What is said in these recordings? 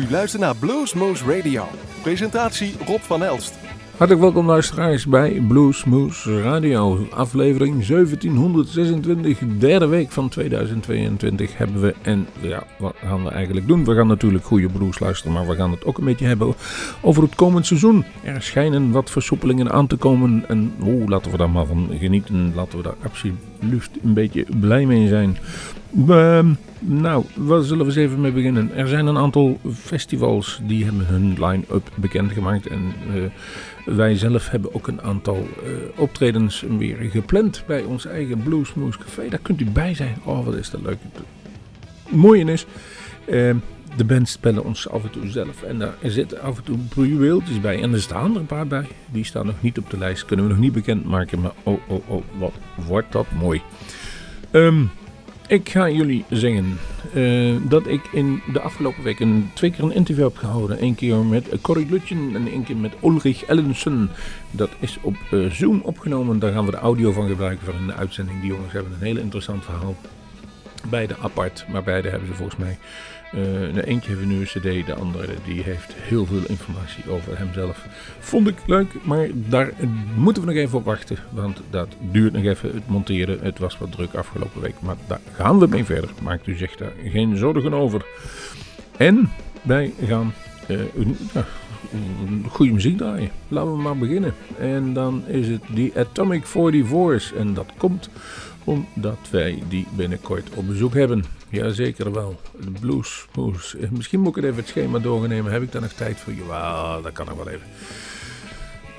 U luistert naar Bluesmoose Radio. Presentatie Rob van Elst. Hartelijk welkom luisteraars bij Bluesmoose Radio. Aflevering 1726, derde week van 2022 hebben we. En ja, wat gaan we eigenlijk doen? We gaan natuurlijk goede blues luisteren, maar we gaan het ook een beetje hebben over het komend seizoen. Er schijnen wat versoepelingen aan te komen en oh, laten we daar maar van genieten. Laten we daar absoluut een beetje blij mee zijn. Uh, nou, waar zullen we eens even mee beginnen? Er zijn een aantal festivals die hebben hun line-up bekendgemaakt. En uh, wij zelf hebben ook een aantal uh, optredens weer gepland bij ons eigen Bluesmoose Café. Daar kunt u bij zijn. Oh, wat is dat leuk. Het mooie is, uh, de bands spelen ons af en toe zelf. En daar zitten af en toe juweeltjes bij. En er staan er een paar bij. Die staan nog niet op de lijst. Kunnen we nog niet bekendmaken. Maar oh, oh, oh, wat wordt dat mooi. Um, ik ga jullie zeggen uh, dat ik in de afgelopen weken twee keer een interview heb gehouden. Eén keer met Corrie Lutjen en één keer met Ulrich Ellensen. Dat is op uh, Zoom opgenomen. Daar gaan we de audio van gebruiken voor een uitzending. Die jongens hebben een heel interessant verhaal. Beide apart, maar beide hebben ze volgens mij uh, de eentje heeft een nieuwe cd, de andere die heeft heel veel informatie over hemzelf. Vond ik leuk, maar daar moeten we nog even op wachten. Want dat duurt nog even, het monteren. Het was wat druk afgelopen week, maar daar gaan we mee verder. Maakt u zich daar geen zorgen over. En wij gaan uh, goede muziek draaien. Laten we maar beginnen. En dan is het die Atomic 44's. En dat komt omdat wij die binnenkort op bezoek hebben. Jazeker wel. De blues, blues. Misschien moet ik het even het schema doornemen. Heb ik daar nog tijd voor? Ja, dat kan nog wel even.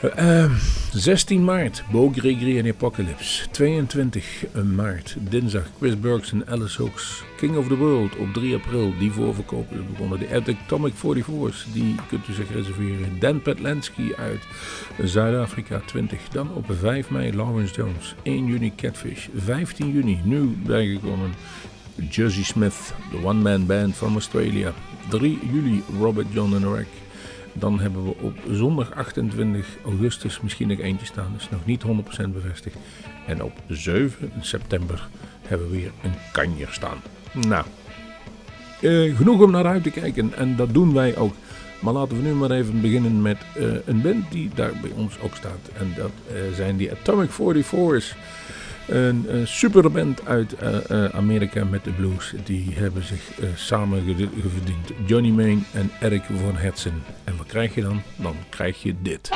Uh, ehm, 16 maart, Bo Gregory en Apocalypse. 22 maart, dinsdag, Chris Burks en Alice Hooks. King of the World op 3 april, die voorverkopen is begonnen. De Atomic 44's, die kunt u zich reserveren. Dan Petlansky uit Zuid-Afrika 20. Dan op 5 mei Lawrence Jones. 1 juni Catfish. 15 juni, nu bijgekomen, Jersey Smith, de one-man band van Australia. 3 juli Robert John en Rack. Dan hebben we op zondag 28 augustus misschien nog eentje staan. Is nog niet 100% bevestigd. En op 7 september hebben we weer een kanjer staan. Nou, uh, genoeg om naar uit te kijken. En dat doen wij ook. Maar laten we nu maar even beginnen met uh, een band die daar bij ons ook staat. En dat uh, zijn die Atomic 44's. Een, een superband uit uh, uh, Amerika met de blues. Die hebben zich samen verdiend. Johnny Main en Eric von Hertzen. En wat krijg je dan? Dan krijg je dit.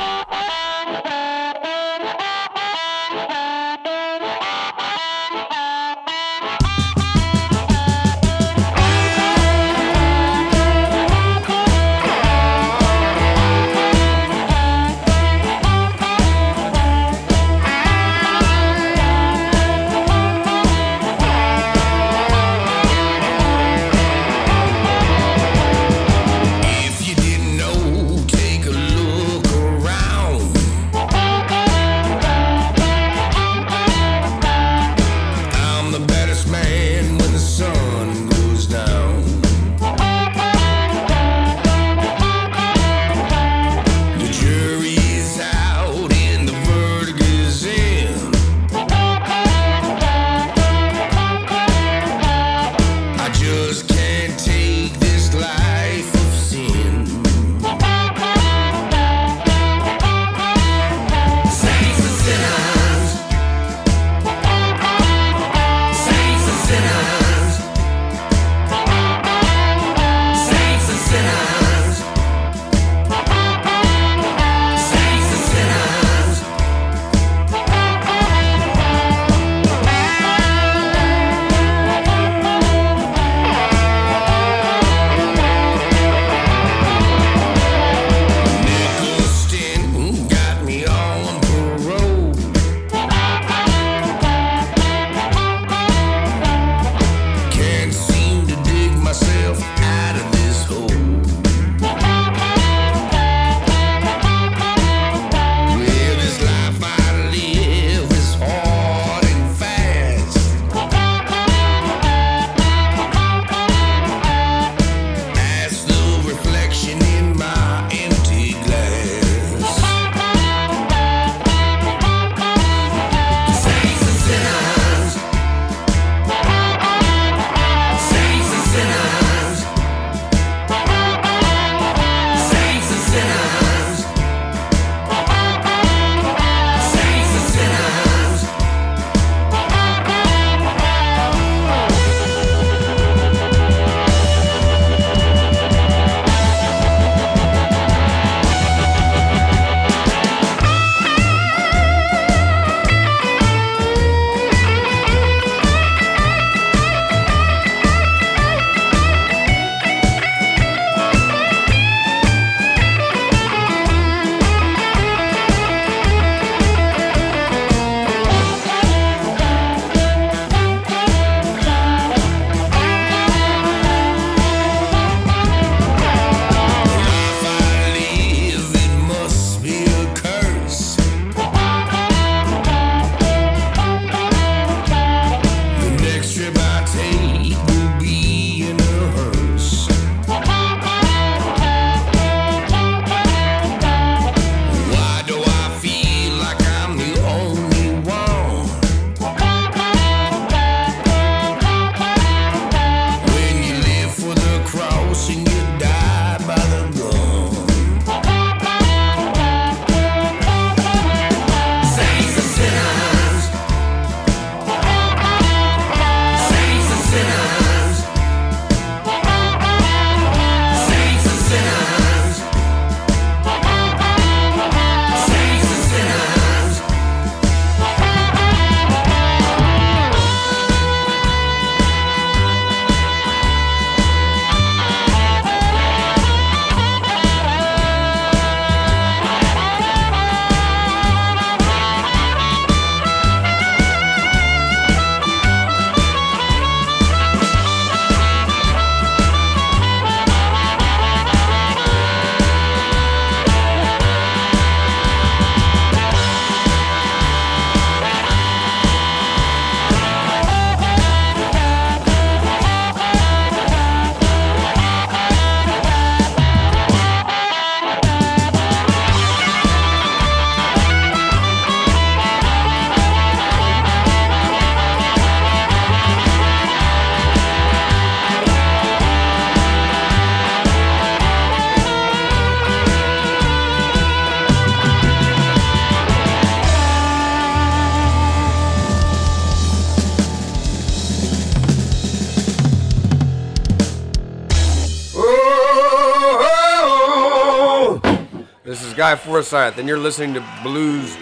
Guy Forsyth, and you're listening to Blues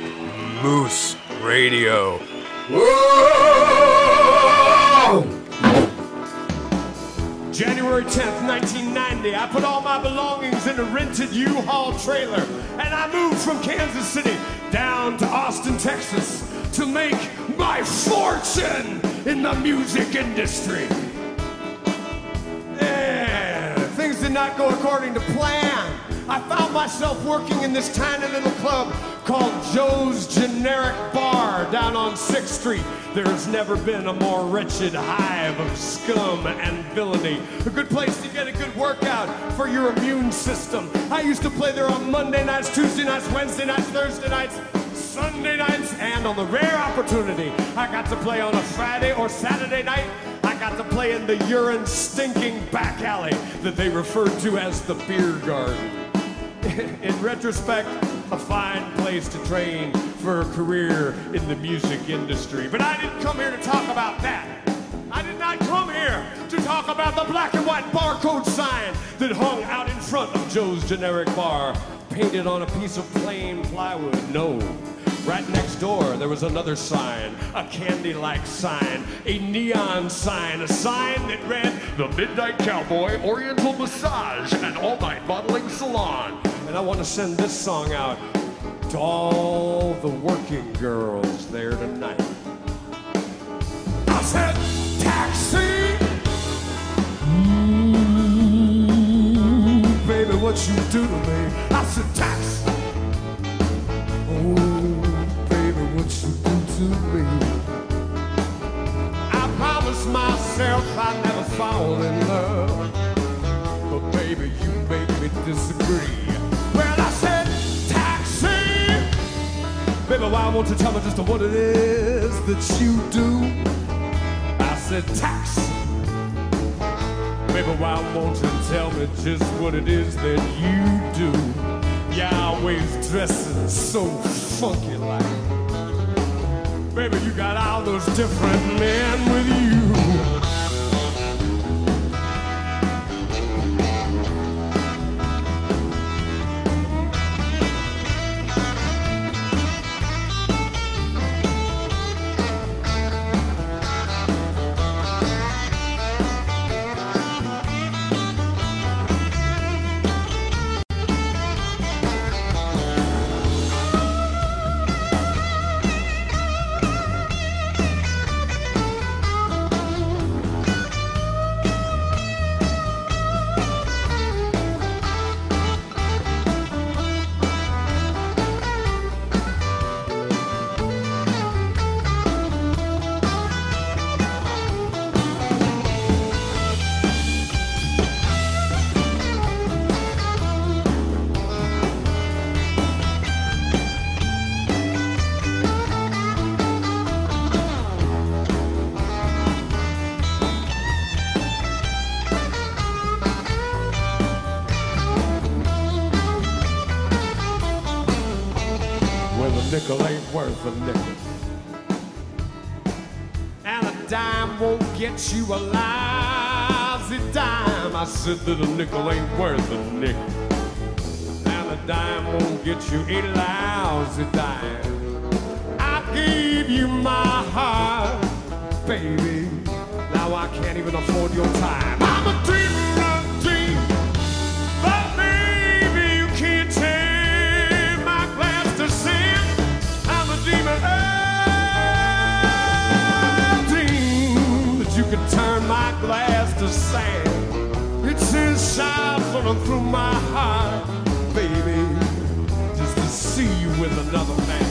Moose Radio. January 10th, 1990, I put all my belongings in a rented U-Haul trailer and I moved from Kansas City down to Austin, Texas to make my fortune in the music industry. Yeah, things did not go according to plan. I found myself working in this tiny little club called Joe's Generic Bar down on 6th Street. There has never been a more wretched hive of scum and villainy. A good place to get a good workout for your immune system. I used to play there on Monday nights, Tuesday nights, Wednesday nights, Thursday nights, Sunday nights, and on the rare opportunity I got to play on a Friday or Saturday night, I got to play in the urine stinking back alley that they referred to as the beer garden. in retrospect, a fine place to train for a career in the music industry. But I didn't come here to talk about that. I did not come here to talk about the black and white barcode sign that hung out in front of Joe's Generic Bar, painted on a piece of plain plywood. No. Right next door, there was another sign, a candy like sign, a neon sign, a sign that read The Midnight Cowboy Oriental Massage and All Night Modeling Salon. And I want to send this song out to all the working girls there tonight. I said, Taxi! Ooh, baby, what you do to me? I said, Taxi! Oh, baby, what you do to me? I promised myself I'd never fall in love. But baby, you make me disagree. Baby, why won't you tell me just what it is that you do? I said, taxi! Baby, why won't you tell me just what it is that you do? You're always dressing so funky like. Baby, you got all those different men with you. Ain't worth. And a dime won't get you a lousy dime. I said that a nickel ain't worth a nickel. And a dime won't get you a lousy dime. I gave you my heart, baby. Now I can't even afford your time. Sand. It's inside flowing through my heart, baby, just to see you with another man.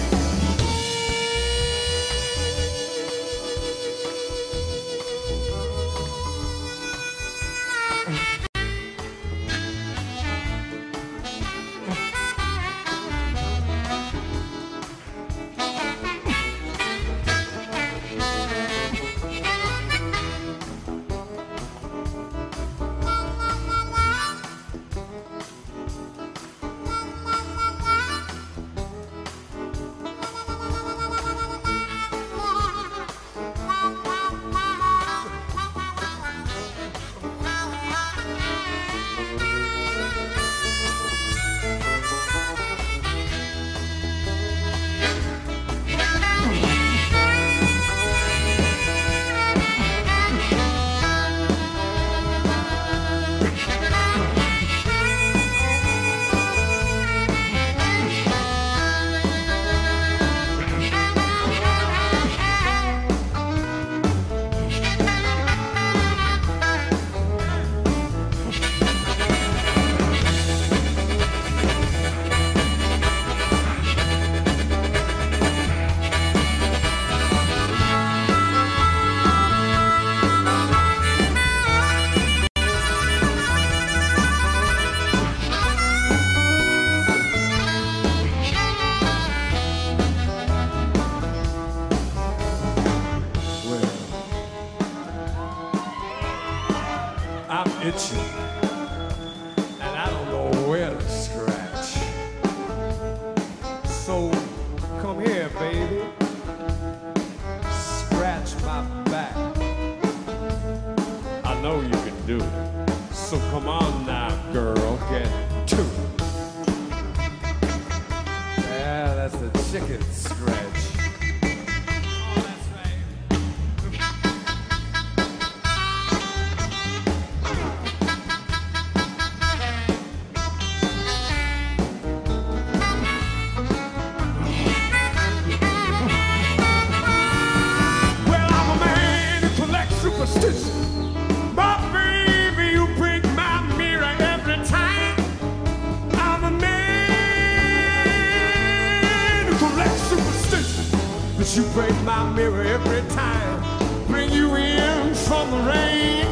Mirror every time. Bring you in from the rain,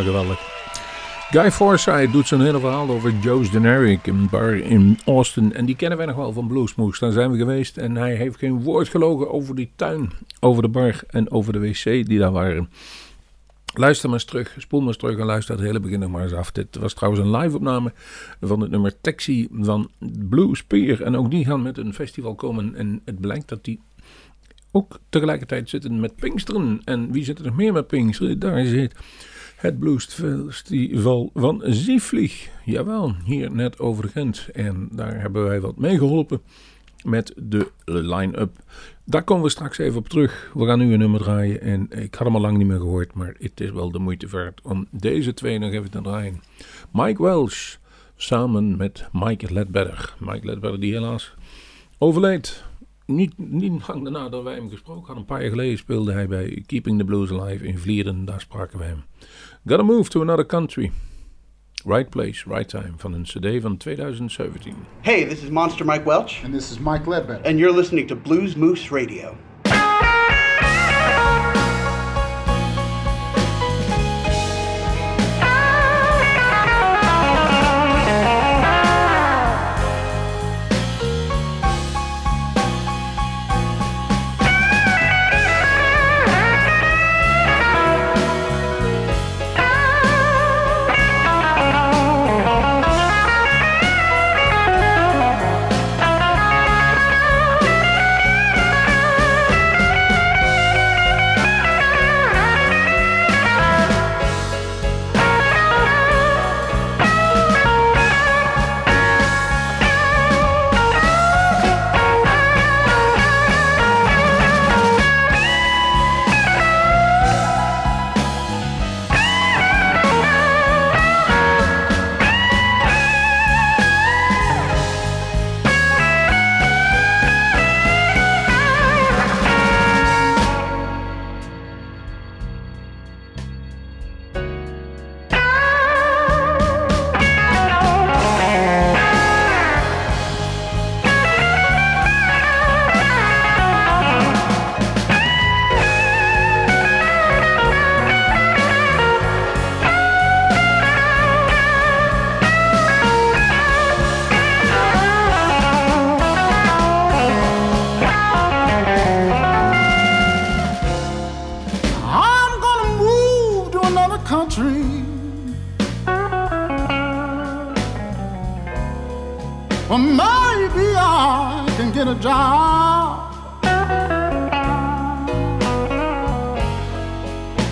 Geweldig. Guy Forsyth doet zijn hele verhaal over Joe's Generic, een bar in Austin. En die kennen wij nog wel van Bluesmoose. Daar zijn we geweest en hij heeft geen woord gelogen over die tuin, over de bar en over de wc die daar waren. Luister maar eens terug, spoel maar eens terug en luister het hele begin nog maar eens af. Dit was trouwens een live opname van het nummer Taxi van Blue Spear. En ook die gaan met een festival komen en het blijkt dat die ook tegelijkertijd zitten met Pinksteren. En wie zit er nog meer met Pinksteren? Daar zit het Bluesfestival van Zieflieg. Jawel, hier net over Gent. En daar hebben wij wat mee geholpen met de line-up. Daar komen we straks even op terug. We gaan nu een nummer draaien. En ik had hem al lang niet meer gehoord, maar het is wel de moeite waard om deze twee nog even te draaien. Mike Welsh samen met Mike Ledbetter. Mike Ledbetter die helaas overleed. Niet, niet lang daarna dat wij hem gesproken hadden. Een paar jaar geleden speelde hij bij Keeping the Blues Alive in Vlieren. Daar spraken we hem. Gotta move to another country. Right place, right time. Van een cd van 2017. Hey, this is Monster Mike Welch, And this is Mike Ledbetter. and you're listening to Blues Moose Radio. Well, maybe I can get a job.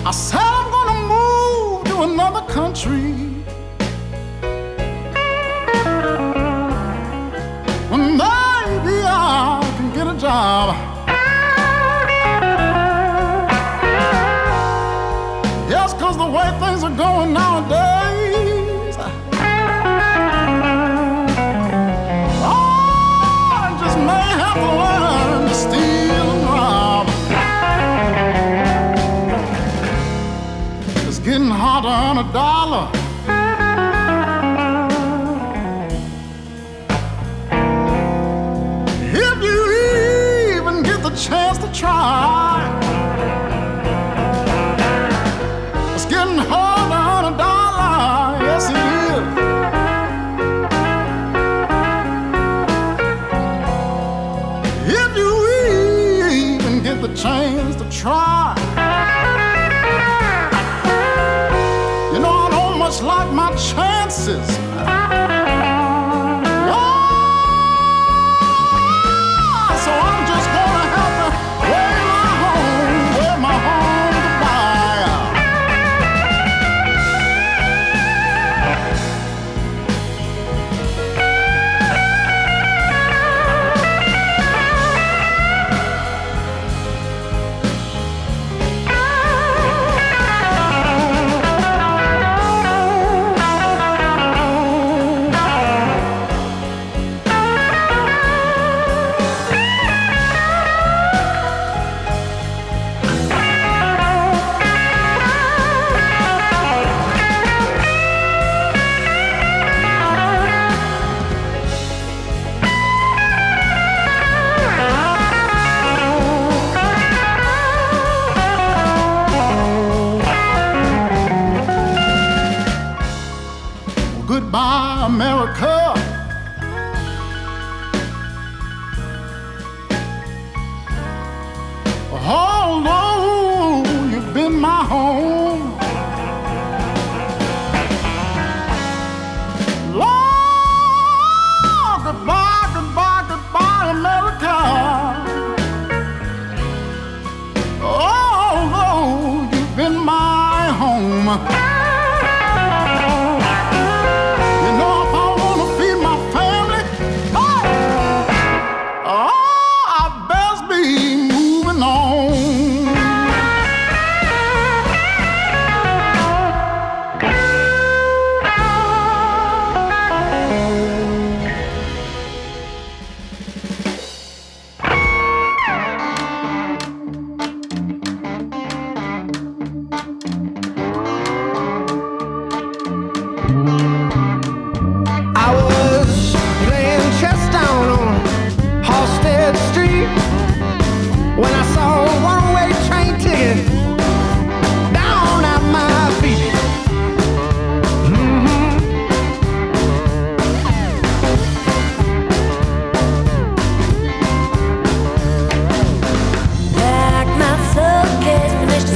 I said I'm gonna move to another country. a dollar. If you even get the chance to try.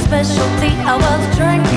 specialty. I was drinking.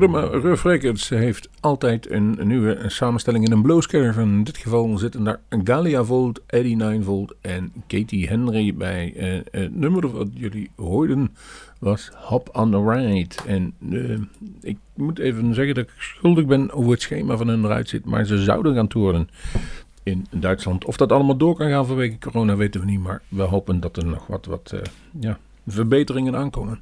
Firma Rough Records heeft altijd een, nieuwe samenstelling in een bluescurve. In dit geval zitten daar Galia Volt, Eddie Ninevold en Katie Henry bij. Uh, het nummer wat jullie hoorden was Hop on the Ride. En uh, ik moet even zeggen dat ik schuldig ben hoe het schema van hun eruit ziet. Maar ze zouden gaan toeren in Duitsland. Of dat allemaal door kan gaan vanwege corona weten we niet. Maar we hopen dat er nog wat, wat ja, verbeteringen aankomen.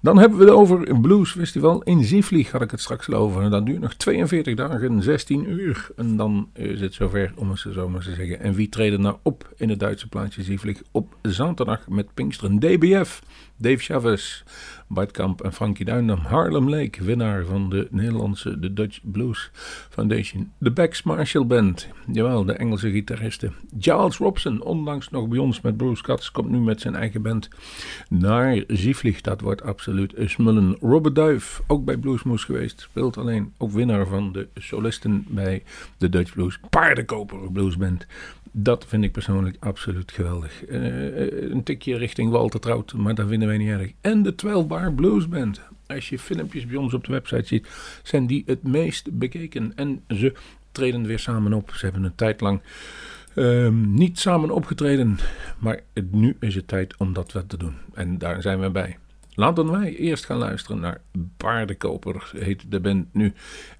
Dan hebben we het over een Blues Festival in Zieflieg, had ik het straks over. En dat duurt nog 42 dagen, 16 uur. En dan is het zover, om het zo maar te zeggen. En wie treden nou op in het Duitse plaatsje Zieflieg op zaterdag met Pinksteren DBF? Dave Chavez, Bart Kamp en Frankie Duindam. Harlem Lake, winnaar van de Nederlandse The Dutch Blues Foundation. De Bex Marshall Band, jawel, de Engelse gitaristen. Giles Robson, onlangs nog bij ons met Bruce Cats, komt nu met zijn eigen band naar Zieflieg. Dat wordt absoluut smullen. Robert Duif, ook bij Bluesmoes geweest, speelt alleen ook winnaar van de solisten bij de Dutch Blues. Paardenkoper Bluesband. Dat vind ik persoonlijk absoluut geweldig. Uh, een tikje richting Walter Trout, maar dat vinden wij niet erg. En de 12 Bar Blues Band. Als je filmpjes bij ons op de website ziet, zijn die het meest bekeken. En ze treden weer samen op. Ze hebben een tijd lang uh, niet samen opgetreden. Maar nu is het tijd om dat wat te doen. En daar zijn we bij. Laten wij eerst gaan luisteren naar Paardenkoper, heet de band nu.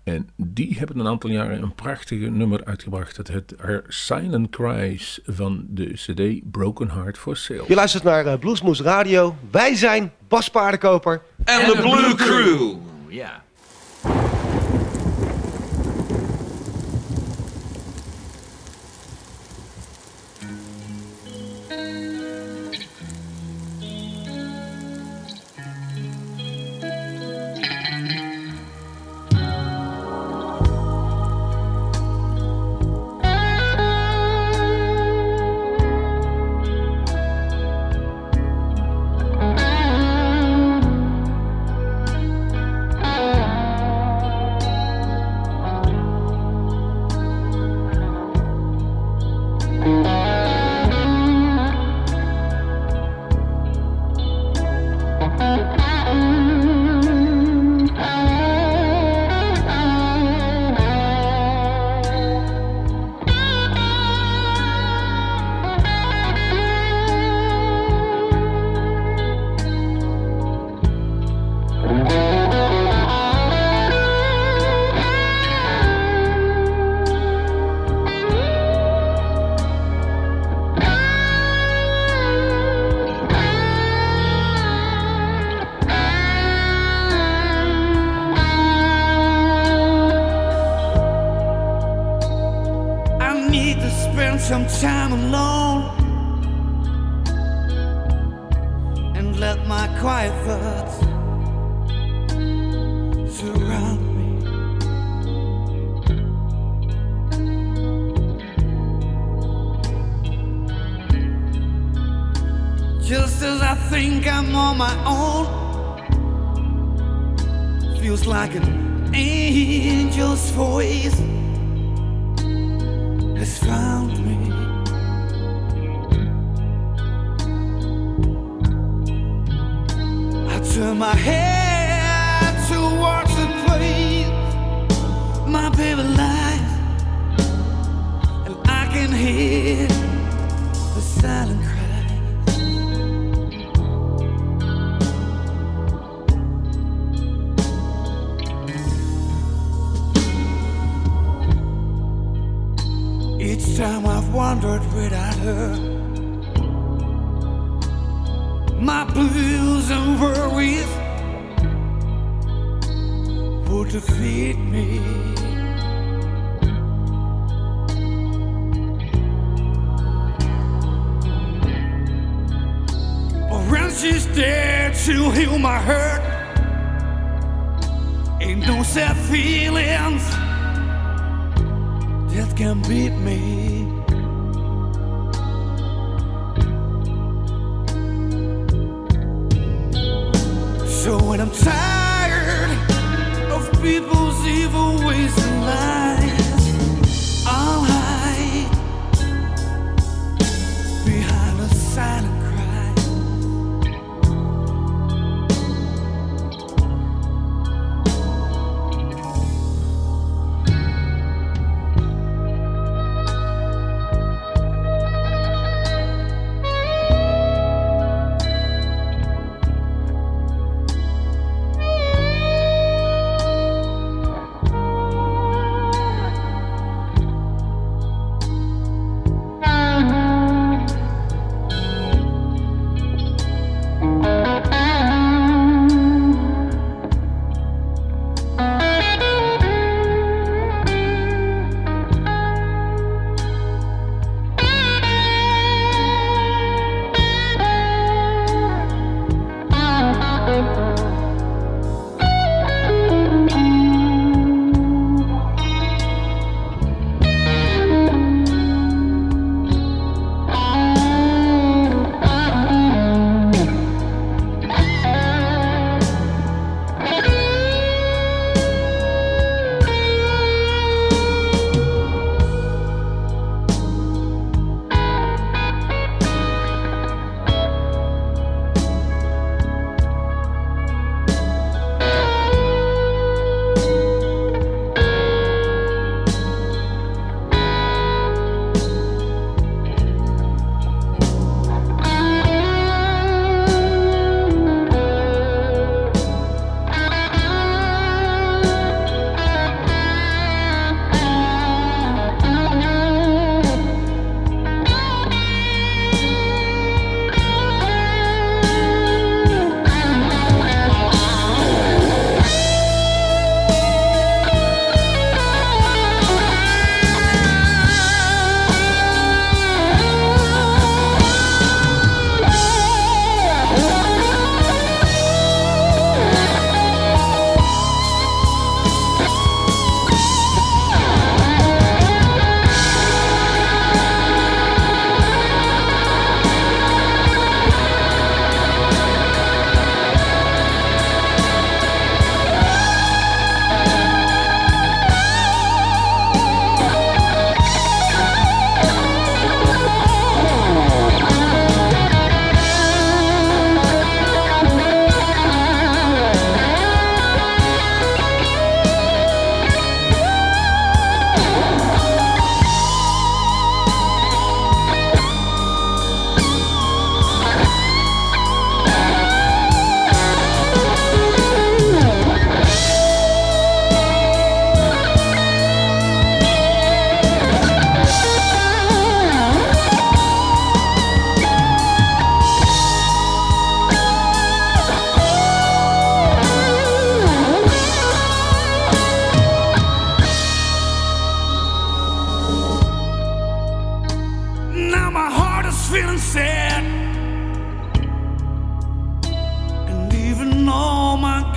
En die hebben een aantal jaren een prachtige nummer uitgebracht. Het heet Her Silent Cries van de CD Broken Heart for Sale. Je luistert naar uh, Bluesmoes Radio. Wij zijn Bas Paardenkoper. En, de Blue Crew. Ja. can beat me. So when I'm tired of people's evil ways and lies.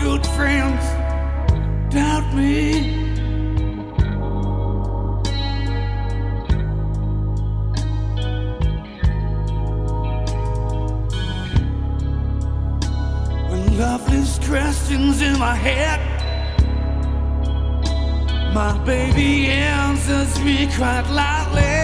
Good friends doubt me. When loveless questions in my head, my baby answers me quite loudly.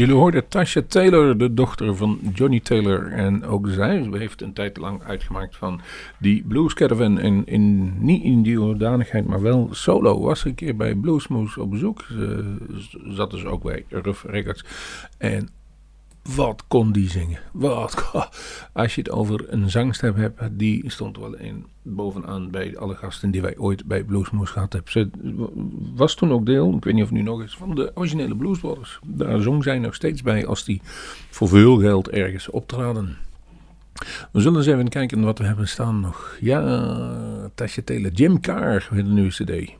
Jullie hoorden Tasha Taylor, de dochter van Johnny Taylor. En ook zij heeft een tijd lang uitgemaakt van die Blues Caravan. En in, niet in die hoedanigheid, maar wel solo. Was een keer bij Bluesmoose op bezoek. Ze zat dus ook bij Rough Records. En wat kon die zingen? Wat, als je het over een zangstem hebt, die stond wel in bovenaan bij alle gasten die wij ooit bij Bluesmoose gehad hebben. Ze was toen ook deel, ik weet niet of nu nog eens, van de originele Blues Brothers. Daar zong zij nog steeds bij als die voor veel geld ergens optraden. We zullen eens even kijken wat we hebben staan nog. Ja, Tasha Taylor, Jim Carr met een nieuwe cd.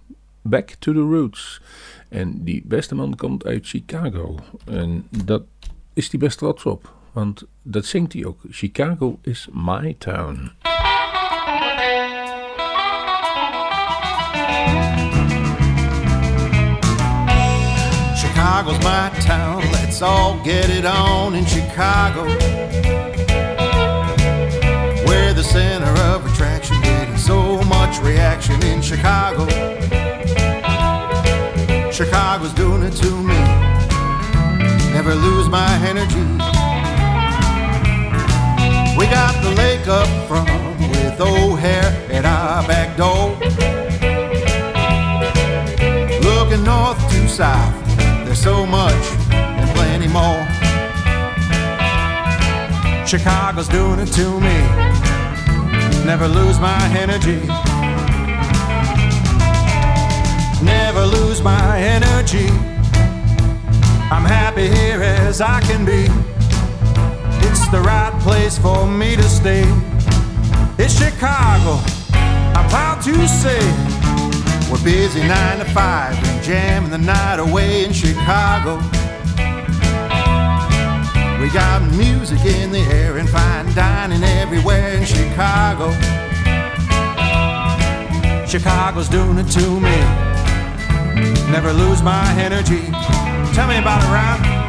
Back to the Roots. En die beste man komt uit Chicago. En dat is hij best trots op. Want dat zingt hij ook. Chicago is my town. Chicago's my town, let's all get it on in Chicago. We're the center of attraction, getting so much reaction in Chicago. Chicago's doing it to me, never lose my energy. We got the lake up front with O'Hare at our back door. Looking north to south, there's so much and plenty more. Chicago's doing it to me. Never lose my energy. Never lose my energy. I'm happy here as I can be. It's the right place for me to stay. It's Chicago, I'm proud to say. We're busy nine to five and jamming the night away in Chicago. We got music in the air and fine dining everywhere in Chicago. Chicago's doing it to me. Never lose my energy. Tell me about it, Ryan.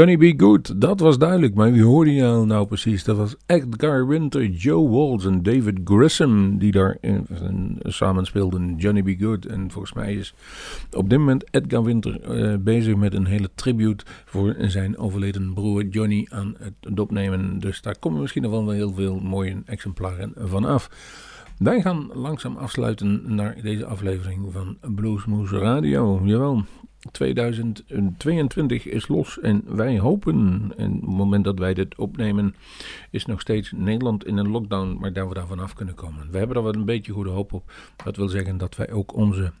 Johnny B. Good, dat was duidelijk, maar wie hoorde je nou, precies? Dat was Edgar Winter, Joe Walsh en David Grissom die daar in, samen speelden. Johnny B. Good. En volgens mij is op dit moment Edgar Winter eh, bezig met een hele tribute voor zijn overleden broer Johnny aan het opnemen. Dus daar komen misschien nog wel heel veel mooie exemplaren van af. Wij gaan langzaam afsluiten naar deze aflevering van Bluesmoose Radio. Jawel, 2022 is los en wij hopen, en op het moment dat wij dit opnemen, is nog steeds Nederland in een lockdown, maar dat we daar vanaf kunnen komen. We hebben er wel een beetje goede hoop op. Dat wil zeggen dat wij ook onze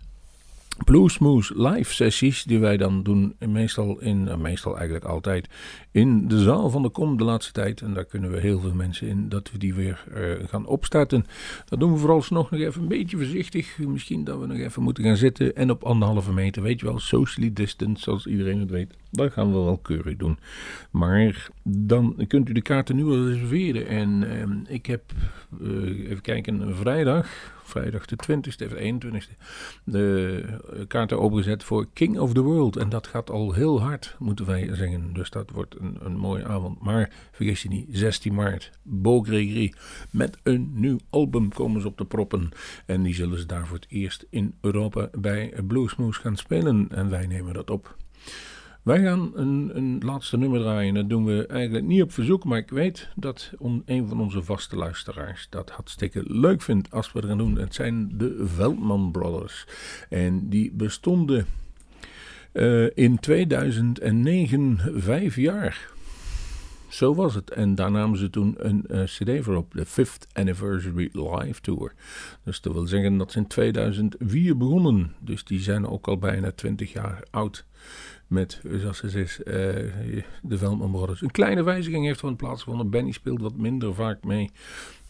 Bluesmoose live sessies die wij dan doen meestal in, uh, meestal eigenlijk altijd in de zaal van de kom de laatste tijd. En daar kunnen we heel veel mensen in dat we die weer uh, gaan opstarten. Dat doen we vooralsnog nog even een beetje voorzichtig. Misschien dat we nog even moeten gaan zitten en op anderhalve meter, weet je wel, socially distance zoals iedereen het weet. Dat gaan we wel keurig doen. Maar dan kunt u de kaarten nu al reserveren. En uh, ik heb, uh, even kijken, vrijdag, vrijdag de 20ste, de 21ste, de kaarten opengezet voor King of the World. En dat gaat al heel hard, moeten wij zeggen. Dus dat wordt een, een mooie avond. Maar vergis je niet, 16 maart, Beau Gregory. Met een nieuw album komen ze op de proppen. En die zullen ze daar voor het eerst in Europa bij Bluesmoose gaan spelen. En wij nemen dat op. Wij gaan een, een, laatste nummer draaien. Dat doen we eigenlijk niet op verzoek, maar ik weet dat een van onze vaste luisteraars dat hartstikke leuk vindt als we dat gaan doen. Het zijn de Veldman Brothers. En die bestonden uh, in 2009 vijf jaar. Zo was het. En daar namen ze toen een uh, CD voor op, de Fifth Anniversary Live Tour. Dus dat wil zeggen dat ze in 2004 begonnen. Dus die zijn ook al bijna 20 jaar oud met, zoals zegt, uh, de Veldman Brothers. Een kleine wijziging heeft er plaatsgevonden. Benny speelt wat minder vaak mee.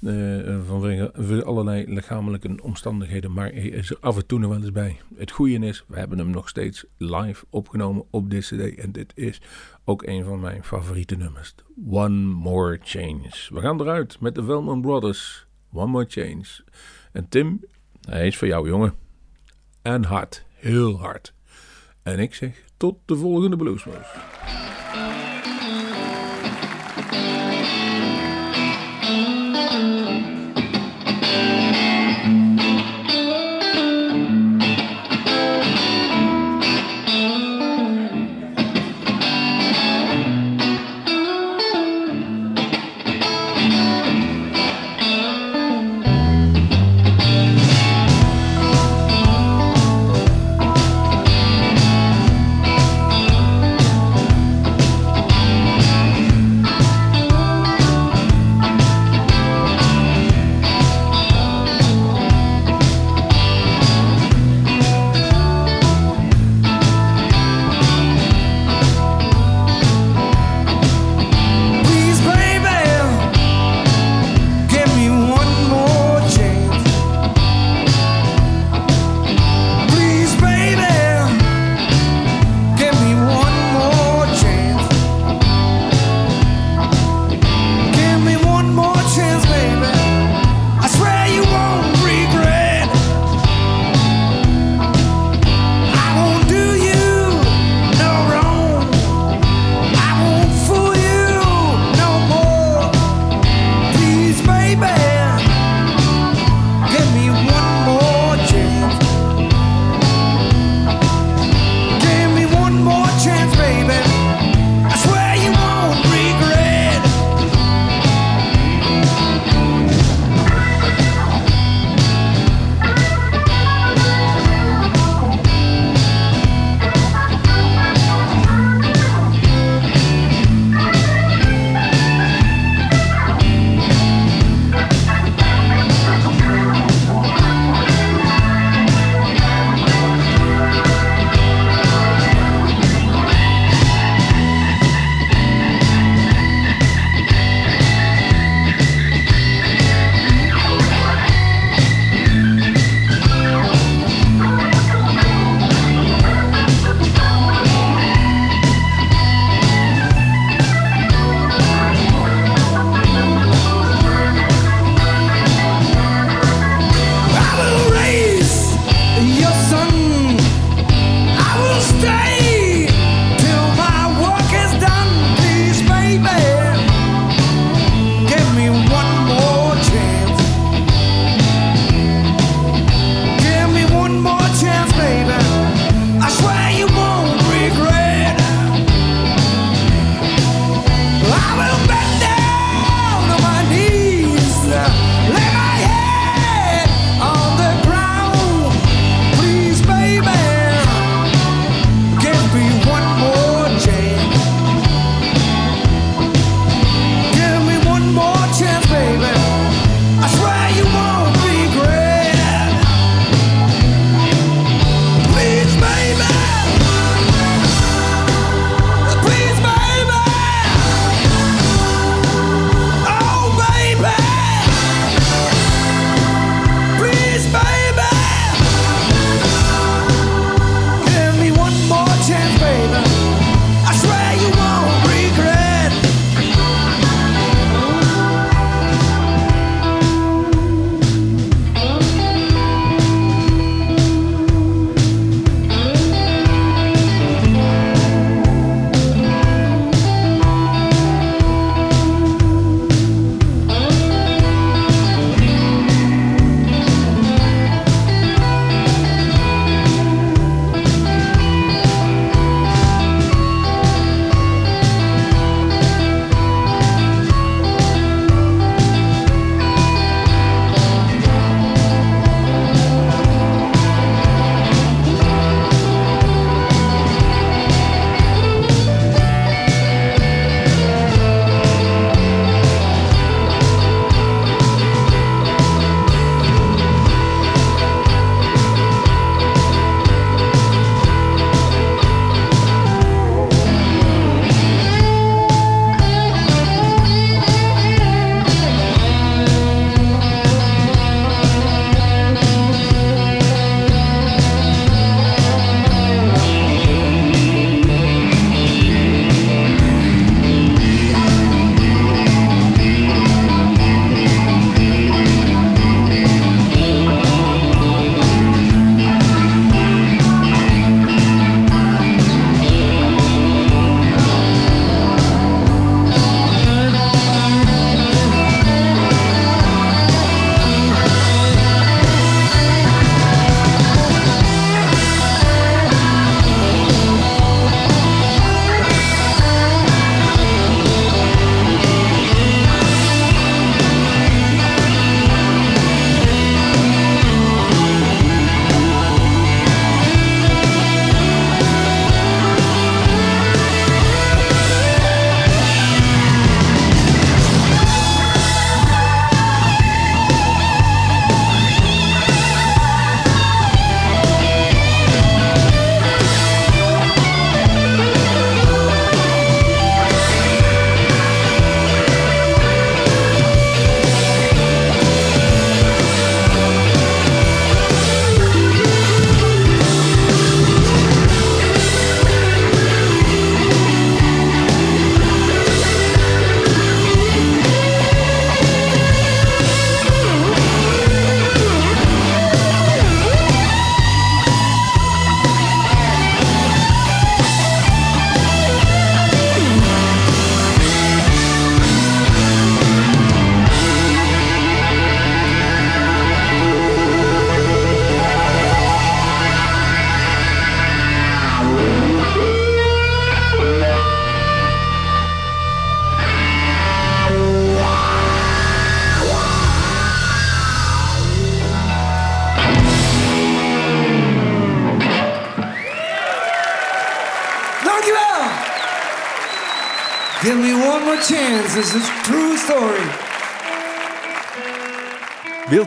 Uh, vanwege allerlei lichamelijke omstandigheden. Maar hij is er af en toe nog wel eens bij. Het goede is, we hebben hem nog steeds live opgenomen op dit CD. En dit is ook een van mijn favoriete nummers. One More Change. We gaan eruit met de Veldman Brothers. One More Change. En Tim, hij is voor jou, jongen. En hard. Heel hard. En ik zeg tot de volgende Bluesmoes.